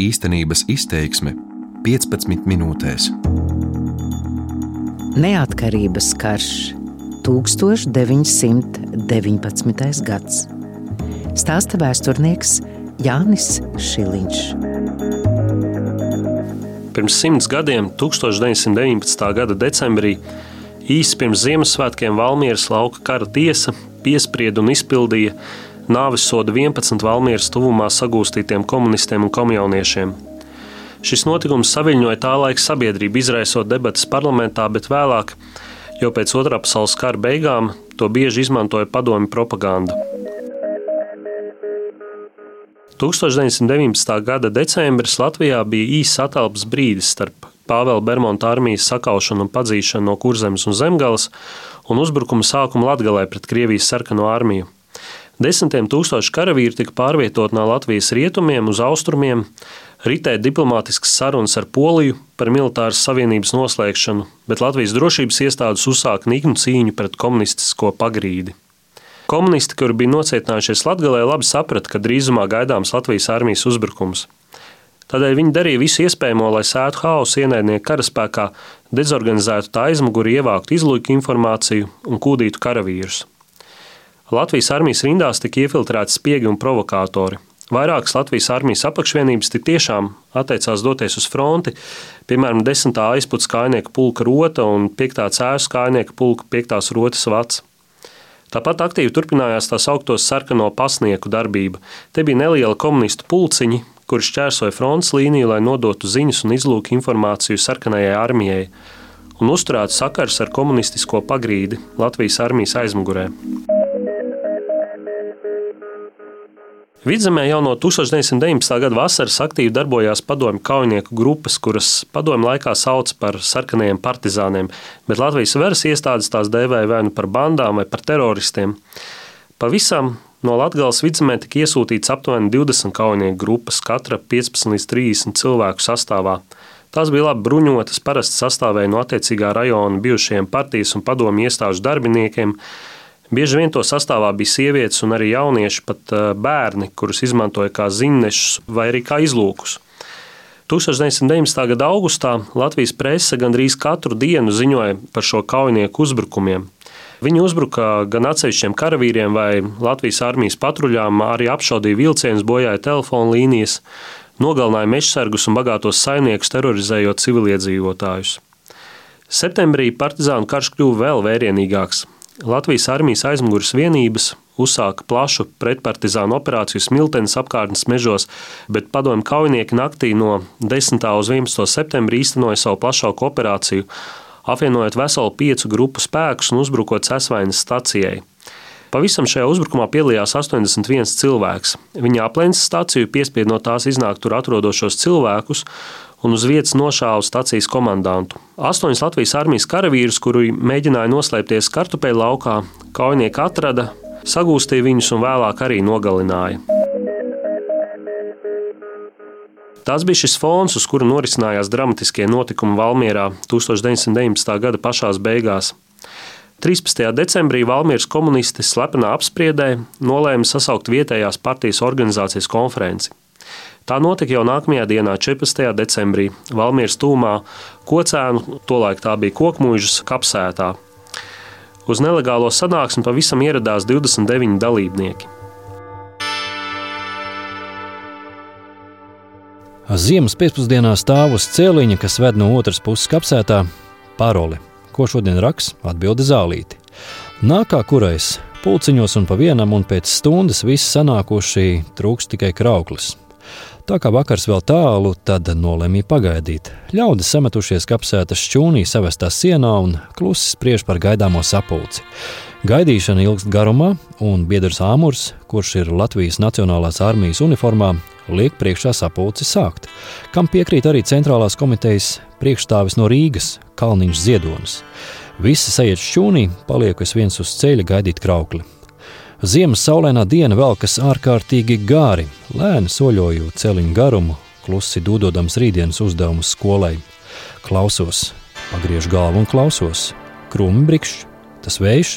Īstenības izteiksme 15 minūtēs. Neatkarības karš 1919. gads. Stāsta vēsturnieks Jānis Šiliņš. Pirms simts gadiem, 1919. gada decembrī, īsi pirms Ziemassvētkiem Valmieras lauka kara tiesa piesprieda un izpildīja nāves sodu 11 Valmieras tuvumā sagūstītiem komunistiem un komjauniešiem. Šis notikums saviņoja tā laika sabiedrību, izraisot debatas parlamentā, bet vēlāk, jau pēc otrā pasaules kara beigām, to bieži izmantoja padomju propaganda. 1919. gada decembris Latvijā bija īsts atelpas brīdis starp Pāvela Bermonta armijas sakaušanu un padzīšanu no Kurzemes un Zemgales un uzbrukuma sākumu Latgalē pret Krievijas sarkano armiju. Desmitiem tūkstoši karavīri tika pārvietoti no Latvijas rietumiem uz austrumiem, ritēja diplomātiskas sarunas ar Poliju par militāras savienības noslēgšanu, bet Latvijas drošības iestādes uzsāka niknu cīņu pret komunistisko pagrīdi. Komunisti, kuri bija nocietinājušies Latvijā, labi saprata, ka drīzumā gaidāms Latvijas armijas uzbrukums. Tādēļ viņi darīja visu iespējamo, lai sētu haosu ienaidnieku karaspēkā, dezorganizētu tā aizmuguri, ievāktu izlūku informāciju un kūdītu karavīrus. Latvijas armijas rindās tika iefiltrēti spiegi un provokātori. Vairākas Latvijas armijas apakšvienības tik tiešām atteicās doties uz fronti, piemēram, 10. aizputs kājnieka pulka rota un 5. cēlus kājnieka pulka 5. rotas vats. Tāpat aktīvi turpinājās tā saucamā sarkano pasnieku darbība. Te bija neliela komunistu pulciņi, kuri šķērsoja frontes līniju, lai nodotu ziņas un izlūku informāciju sarkanajai armijai un uzturētu sakars ar komunistisko pagrīdi Latvijas armijas aizmugurē. Vidzemē jau no 1919. gada vasaras aktīvi darbojās padomju kaujinieku grupas, kuras padomju laikā sauc par sarkanajiem partizāniem, bet Latvijas varas iestādes tās dēvēja vai nu par bandām vai par teroristiem. Pavisam no Latvijas vidzemē tika iesūtīts aptuveni 20 kaujinieku grupas, katra 15 līdz 30 cilvēku sastāvā. Tās bija labi bruņotas, parasti sastāvēja no attiecīgā rajona bijušajiem partijas un padomju iestāžu darbiniekiem, Bieži vien to sastāvā bija sievietes un arī jaunieši, pat eh, bērni, kurus izmantoja kā ziņnešus vai arī kā izlūkus. 1919. gada augustā Latvijas presse gandrīz katru dienu ziņoja par šo kaujinieku uzbrukumiem. Viņi uzbruka gan atsevišķiem karavīriem vai Latvijas armijas patruļām, arī apšaudīja vilcienus, bojāja telefonu līnijas, nogalināja mežsargus un bagātos saimniekus, terorizējot civiliedzīvotājus. Septembrī partizānu karš kļuva vēl vērienīgāks. Latvijas armijas aizmugures vienības uzsāka plašu pretpartizānu operāciju Smiltenes apkārtnes mežos, bet padomju kaujinieki naktī no 10. uz 11. septembri īstenoja savu plašāku operāciju, apvienojot veselu piecu grupu spēkus un uzbrukot Sesvainas stacijai. Pavisam šajā uzbrukumā piedalījās 81 cilvēks. Viņa aplēses stāciju piespieda no tās iznākt tur atrodošos cilvēkus, un uz vietas nošāva stacijas komandantu. Astoņas Latvijas armijas karavīrus, kuri mēģināja noslēpties kartupeļu laukā, kaujinieki atrada, sagūstīja viņus un vēlāk arī nogalināja. Tas bija šis fons, uz kura norisinājās dramatiskie notikumi Valmjerā 1919. gada pašā beigās. 13. decembrī Valmieras komunisti slepenā apspriedē nolēma sasaukt vietējās partijas organizācijas konferenci. Tā notika jau nākamajā dienā, 14. decembrī, Valmīras tūmā, Kocēnu, tolaik tā bija kokmūžas kapsētā. Uz nelegālo sanāksmi pavisam ieradās 29 dalībnieki. Ziemas pēcpusdienā stāv uz cēliņa, kas ved no otras puses kapsētā, paroli, ko šodien raks atbildi zālīti. Nākā kurais pulciņos un pa vienam, un pēc stundas viss sanākuši trūks tikai krauklis. Tā kā vakars vēl tālu, tad nolēmīja pagaidīt. Ļaudis sametušies kapsētas šķūnī, savestā sienā un klusi spriež par gaidāmo sapulci. Gaidīšana ilgst garumā, un biedrs Āmurs, kurš ir Latvijas Nacionālās armijas uniformā, liek priekšā sapulci sākt, kam piekrīt arī centrālās komitejas priekšstāvis no Rīgas, Kalniņš Ziedonis. Visi sajiet šķūnī, paliekas viens uz ceļa gaidīt kraukli. Ziemas saulainā diena velkas ārkārtīgi gāri, lēni soļojot celiņu garumu, klusi dūdodams rītdienas uzdevumus skolai. Klausos, pagriež galvu un klausos. Krūmi brikšķi, tas vējš.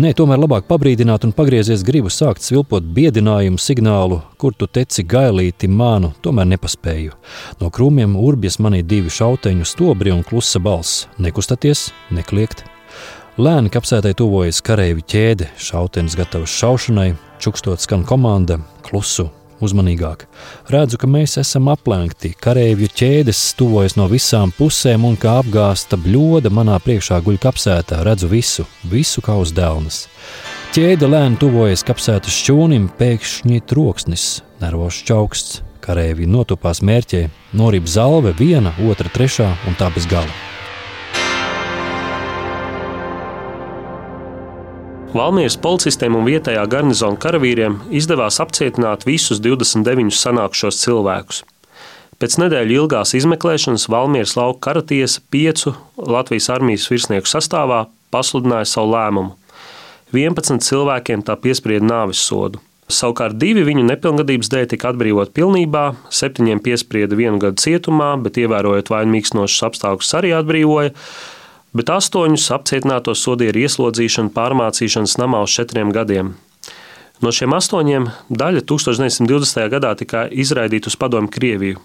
Nē, tomēr labāk pabrīdināt un pagriezies gribu sākt svilpot biedinājumu signālu, kur tu teci gailīti mānu, tomēr nepaspēju. No krūmiem urbjas manī divi šauteņu stobri un klusa balss - nekustaties, nekliegt. Lēni kapsētai tuvojas kareivi ķēde, šautenis gatavs šaušanai, čukstot skan komanda, klusu uzmanīgāk. Redzu, ka mēs esam aplenkti, kareivju ķēdes tuvojas no visām pusēm un kā apgāsta bļoda manā priekšā guļ kapsētā. Redzu visu, visu kā uz dēlnes. Ķēde lēni tuvojas kapsētas šķūnim, pēkšņi troksnis, nervošs čauksts. Kareivi notupās mērķē, norīp zalve, viena, otra, trešā un tā bez gala. Valmieras policistiem un vietējā garnizona karavīriem izdevās apcietināt visus 29 sanākušos cilvēkus. Pēc nedēļu ilgās izmeklēšanas Valmieras lauka kara tiesa piecu Latvijas armijas virsnieku sastāvā pasludināja savu lēmumu. 11 cilvēkiem tā piesprieda nāves sodu. Savukārt divi viņu nepilngadības dēļ tika atbrīvoti pilnībā, septiņiem piesprieda vienu gadu cietumā, bet ievērojot vainīgus nošus apstākļus arī atbrīvoja bet astoņus apcietinātos sodīja ar ieslodzīšanu pārmācīšanas namā uz četriem gadiem. No šiem astoņiem daļa 1920. gadā tika izraidīta uz padomu Krieviju,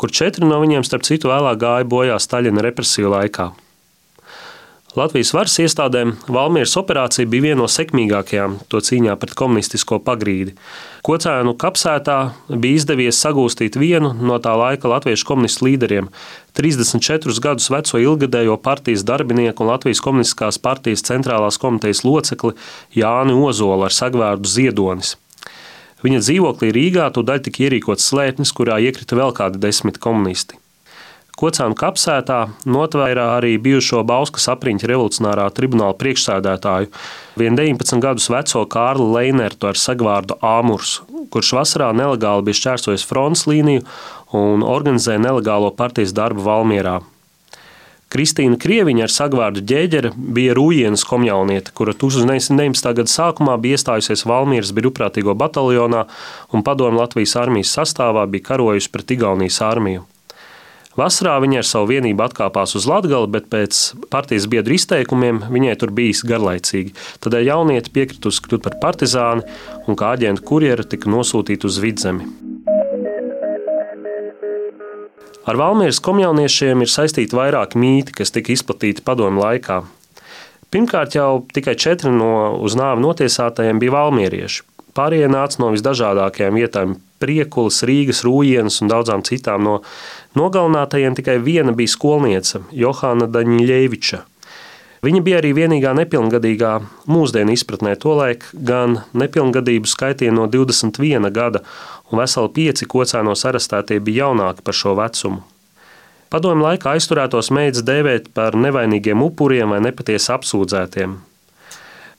kur četri no viņiem, starp citu, vēlāk gāja bojā Staļina represiju laikā. Latvijas varas iestādēm Valmieras operācija bija viena no sekmīgākajām to cīņā pret komunistisko pagrīdi. Kocēnu kapsētā bija izdevies sagūstīt vienu no tā laika latviešu komunistu līderiem, 34 gadus veco ilgadējo partijas darbinieku un Latvijas komunistiskās partijas centrālās komitejas locekli Jāni Ozolu ar sagvārdu Ziedonis. Viņa dzīvoklī Rīgā tūdaļ tika ierīkots slēpnis, kurā iekrita vēl kādi desmit komunisti. Kocānu kapsētā notvairā arī bijušo Bauskas apriņķa revolucionārā tribunāla priekšsēdētāju, vien 19 gadus veco Kārlu Leinertu ar sagvārdu Āmurs, kurš vasarā nelegāli bija šķērsojis fronts līniju un organizēja nelegālo partijas darbu Valmierā. Kristīna Krieviņa ar sagvārdu ģēģere bija Rūjienas komjauniete, kura 1919. gada sākumā bija iestājusies Valmieras brīvprātīgo bataljonā un padomu Latvijas armijas sastāvā bija karojusi pret Igaunijas armiju. Vasarā viņa ar savu vienību atkāpās uz Latviju, bet pēc partijas biedru izteikumiem viņai tur bijis garlaicīgi. Tādēļ jaunieti piekritusi kļūt par partizāni un kā aģenta kurjera tika nosūtīta uz vidzemi. Ar Valmieras komjauniešiem ir saistīti vairāki mīti, kas tika izplatīti padomu laikā. Pirmkārt, jau tikai četri no uz nāvi notiesātajiem bija valmierieši. Pārējie nāca no visdažādākajām vietām - Priekulas, Rīgas, Rūjienas un daudzām citām no Nogalinātajiem tikai viena bija skolniece, Johana Daņļeviča. Viņa bija arī vienīgā nepilngadīgā mūsdienu izpratnē, tolaik gan nepilngadību skaitīja no 21 gada, un veseli pieci kocēnos arestētie bija jaunāki par šo vecumu. Padomju laikā aizturētos mēdz dēvēt par nevainīgiem upuriem vai nepatiesi apsūdzētiem.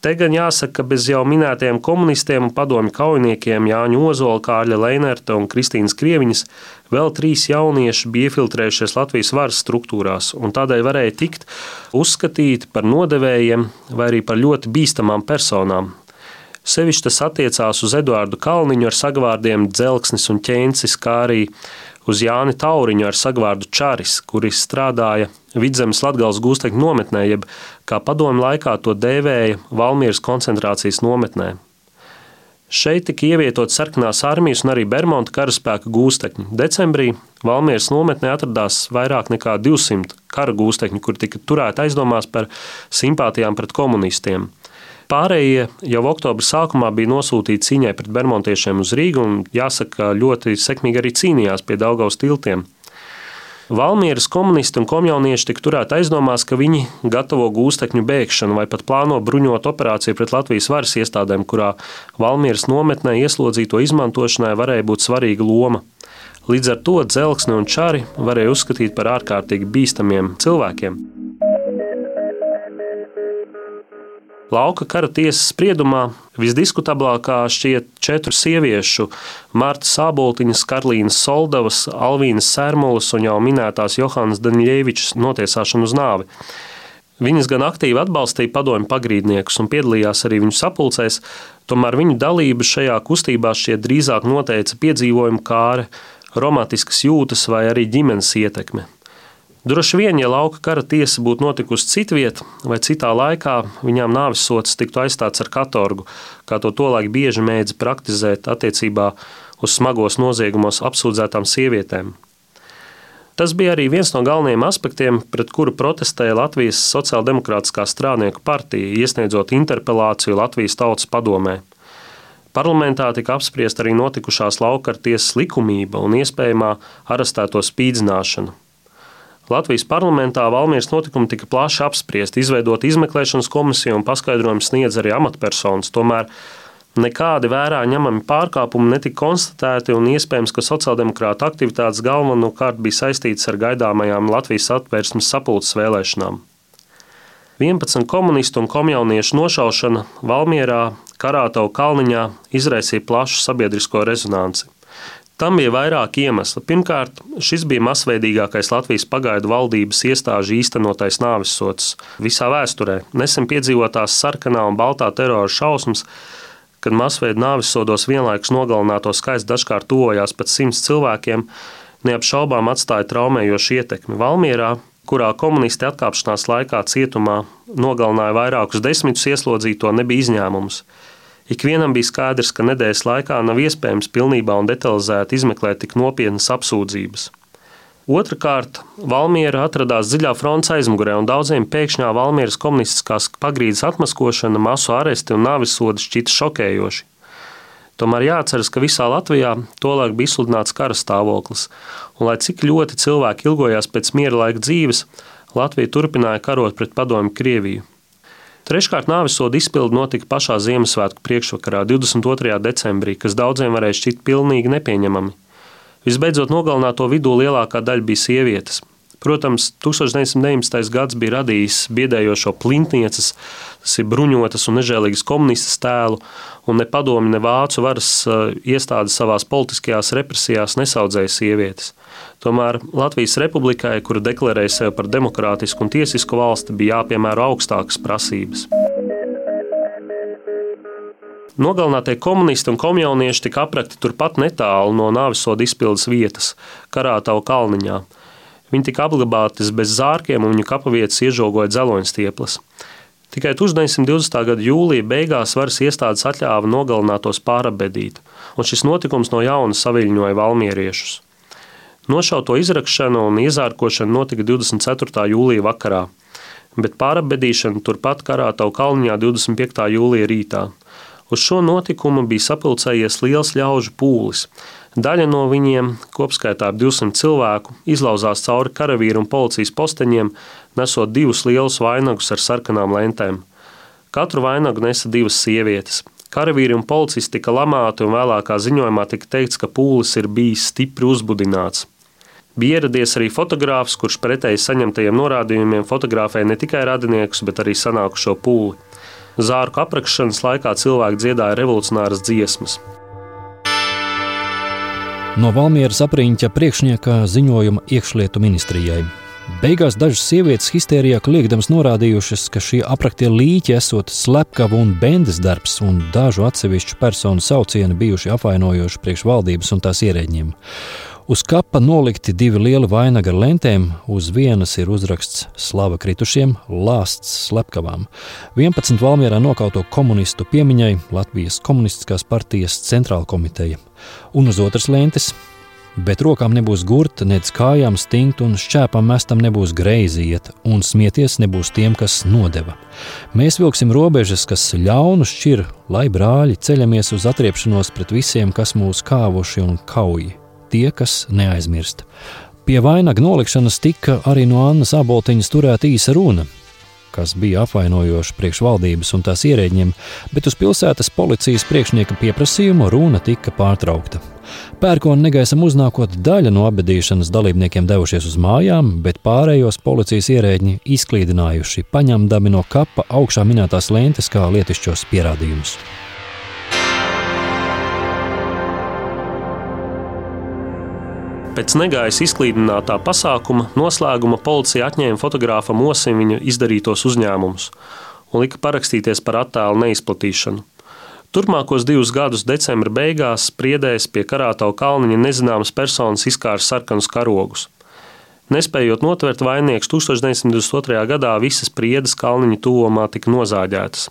Te gan jāsaka, ka bez jau minētajiem komunistiem un padomju kaujiniekiem Jāņa Ozola, Kārļa Leinerta un Kristīnas Krieviņas vēl trīs jaunieši bija iefiltrējušies Latvijas varas struktūrās un tādēļ varēja tikt uzskatīti par nodevējiem vai arī par ļoti bīstamām personām. Sevišķi tas attiecās uz Eduāru Kalniņu ar sagvārdiem Dzelksnis un Ķēncis, kā arī uz Jāni Tauriņu ar sagvārdu Čaris, kuris strādāja Vidzemes Latgales gūstekņu nometnē, jeb kā padomu laikā to dēvēja Valmieras koncentrācijas nometnē. Šeit tika ievietotas sarkanās armijas un arī Bermuda karaspēka gūstekņi. Decembrī Valmieras nometnē atradās vairāk nekā 200 kara gūstekņi, kur tika turēti aizdomās par simpātijām pret komunistiem. Pārējie jau oktobra sākumā bija nosūtīti cīņai pret bermontiešiem uz Rīgu un, jāsaka, ļoti sekmīgi arī cīnījās pie Daugaus tiltiem. Valmieras komunisti un komjaunieši tika turēti aizdomās, ka viņi gatavo gūstekņu bēgšanu vai pat plāno bruņot operāciju pret Latvijas varas iestādēm, kurā Valmieras nometnē ieslodzīto izmantošanai varēja būt svarīga loma. Līdz ar to dzelksni un čari varēja uzskatīt par ārkārtīgi bīstamiem cilvēkiem. Lauka kara tiesas spriedumā visdiskutablākā šķiet četru sieviešu - Marta Sāboltiņas, Karlīnas Soldavas, Alvīnas Sērmulas un jau minētās Johannas Daņļievičas notiesāšanu uz nāvi. Viņas gan aktīvi atbalstīja padomju pagrīdniekus un piedalījās arī viņu sapulcēs, tomēr viņu dalība šajā kustībā šķiet drīzāk noteica piedzīvojumu kāre, romantiskas jūtas vai arī ģimenes ietekme. Droši vien, ja lauka kara tiesa būtu notikusi citvietā vai citā laikā, viņām nāves sots tiktu aizstāts ar katorgu, kā to tolaik bieži mēdz praktizēt attiecībā uz smagos noziegumos apsūdzētām sievietēm. Tas bija arī viens no galvenajiem aspektiem, pret kuru protestēja Latvijas Sociāldemokrātiskā strādnieku partija, iesniedzot interpelāciju Latvijas Tautas padomē. Parlamentā tika apspriesta arī notikušās laukartiesas likumība un iespējamā arestēto spīdzināšana. Latvijas parlamentā Valmīras notikumi tika plaši apspriesti, izveidot izmeklēšanas komisiju un paskaidrojumu sniedz arī amatpersonas. Tomēr nekādi vērā ņemami pārkāpumi netika konstatēti, un iespējams, ka sociāldemokrāta aktivitātes galvenokārt bija saistītas ar gaidāmajām Latvijas atvērsmes sapulces vēlēšanām. 11 komunistu un komjauniešu nošaušana Valmierā, Karātau kalniņā izraisīja plašu sabiedrisko rezonanci. Tam bija vairāki iemesli. Pirmkārt, šis bija masveidīgākais Latvijas pagaidu valdības iestāžu īstenotais nāvisots visā vēsturē. Nesen piedzīvotās sarkanā un baltā terora šausmas, kad masveida nāvisodos vienlaikus nogalināto skaits dažkārt tuvojās pat simts cilvēkiem, neapšaubām atstāja traumējošu ietekmi Valmierā, kurā komunisti atkāpšanās laikā cietumā nogalināja vairākus desmitus ieslodzīto, nebija izņēmums. Ikvienam bija skaidrs, ka nedēļas laikā nav iespējams pilnībā un detalizēti izmeklēt tik nopietnas apsūdzības. Otrakārt, Valmiera atradās dziļā fronts aizmugurē, un daudziem pēkšņā Valmieras komunistiskās pagrīdes atmaskošana, masu aresti un nāvis sodi šķita šokējoši. Tomēr jāatceras, ka visā Latvijā tolaik bija izsludināts kara stāvoklis, un lai cik ļoti cilvēki ilgojās pēc miera laika dzīves, Latvija turpināja karot pret padomju Krieviju. Treškārt, nāvisoda izpilde notika pašā Ziemassvētku priekšvakarā, 22. decembrī, kas daudziem varēja šķist pilnīgi nepieņemami. Visbeidzot, nogalināto vidū lielākā daļa bija sievietes. Protams, 1919. gads bija radījis biedējošo plintnieces, tas ir bruņotas un nežēlīgas komunistas tēlu, un ne padomi, ne vācu varas eh, iestādes savās politiskajās represijās nesaudzēja sievietes. Tomēr Latvijas republikai, kura deklarēja sevi par demokrātisku un tiesisku valsti, bija jāpiemēro augstākas prasības. Nogalinātie komunisti un komjaunieši tika aprakti turpat netālu no nāvisoda izpildes vietas, Karātau kalniņā. Viņi tika apglabātas bez zārkiem, un viņu kapavietas iežogoja dzeloņstieples. Tikai 1920. gada jūlijā beigās varas iestādes atļāva nogalinātos pārabedīt, un šis notikums no jauna saviļņoja valmieriešus. Nošauto izrakšana un iezārkošana notika 24. jūlijā vakarā, bet pārabedīšana turpat Karātau kalniņā 25. jūlijā rītā. Uz šo notikumu bija sapulcējies liels ļaužu pūlis, Daļa no viņiem, kopskaitā ap 200 cilvēku, izlauzās cauri karavīru un policijas posteņiem, nesot divus lielus vainagus ar sarkanām lentēm. Katru vainagu nesa divas sievietes. Karavīri un policisti tika lamāti, un vēlākā ziņojumā tika teikts, ka pūlis ir bijis stipri uzbudināts. Bija ieradies arī fotogrāfs, kurš pretēji saņemtajiem norādījumiem fotografēja ne tikai radiniekus, bet arī sanākušo pūli. Zārku aprakšanas laikā cilvēki dziedāja revolucionāras dziesmas. No Valmieras apriņķa priekšnieka ziņojuma iekšlietu ministrijai. Beigās dažas sievietes histērijā kliegdams norādījušas, ka šie apraktie līķi esot slepkavu un bendes darbs, un dažu atsevišķu personu saucieni bijuši apvainojoši priekš valdības un tās ierēģiem. Uz kapa nolikti divi lieli vainagi ar lentēm, uz vienas ir uzraksts slava kritušiem, lāsts slepkavām. 11 Valmjerā nokauto komunistu piemiņai Latvijas komunistiskās partijas centrāla komiteja, un uz otras lentes bet rokām nebūs gurta, nedz kājām stingt un šķēpām mestam nebūs greizi iet, un smieties nebūs tiem, kas nodeva. Mēs vilksim robežas, kas ļaunu šķir, lai brāļi ceļamies uz atriepšanos pret visiem, kas mūs kāvuši un kauji tie, kas neaizmirst. Pie vainaga nolikšanas tika arī no Annas Aboltiņas turēta īsa runa, kas bija apvainojoša priekšvaldības un tās ierēģiem, bet uz pilsētas policijas priekšnieka pieprasījumu runa tika pārtraukta. Pērkona negaisam uznākot, daļa no abadīšanas dalībniekiem devušies uz mājām, bet pārējos policijas ierēģi izklīdinājuši, paņemdami no kapa augšā minētās lentes kā lietišķos pierādījumus. Pēc negājas izklīdinātā pasākuma noslēguma policija atņēma fotogrāfam osim viņa izdarītos uzņēmumus un lika parakstīties par attēlu neizplatīšanu. Turpmākos divus gadus decembra beigās spriedēs pie Karātau kalniņa nezināmas personas izkāra sarkanus karogus. Nespējot notvert vainīgus, 1922. gadā visas priedes kalniņa tuvumā tika nozāģētas.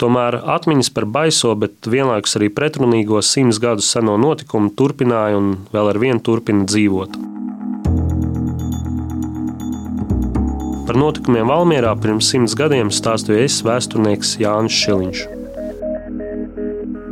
Tomēr atmiņas par baiso, bet vienlaikus arī pretrunīgo simts gadus seno notikumu turpināja un vēl ar vienu turpina dzīvot. Par notikumiem Valmjerā pirms simts gadiem stāstīja es, vēsturnieks Jānis Šiliņš.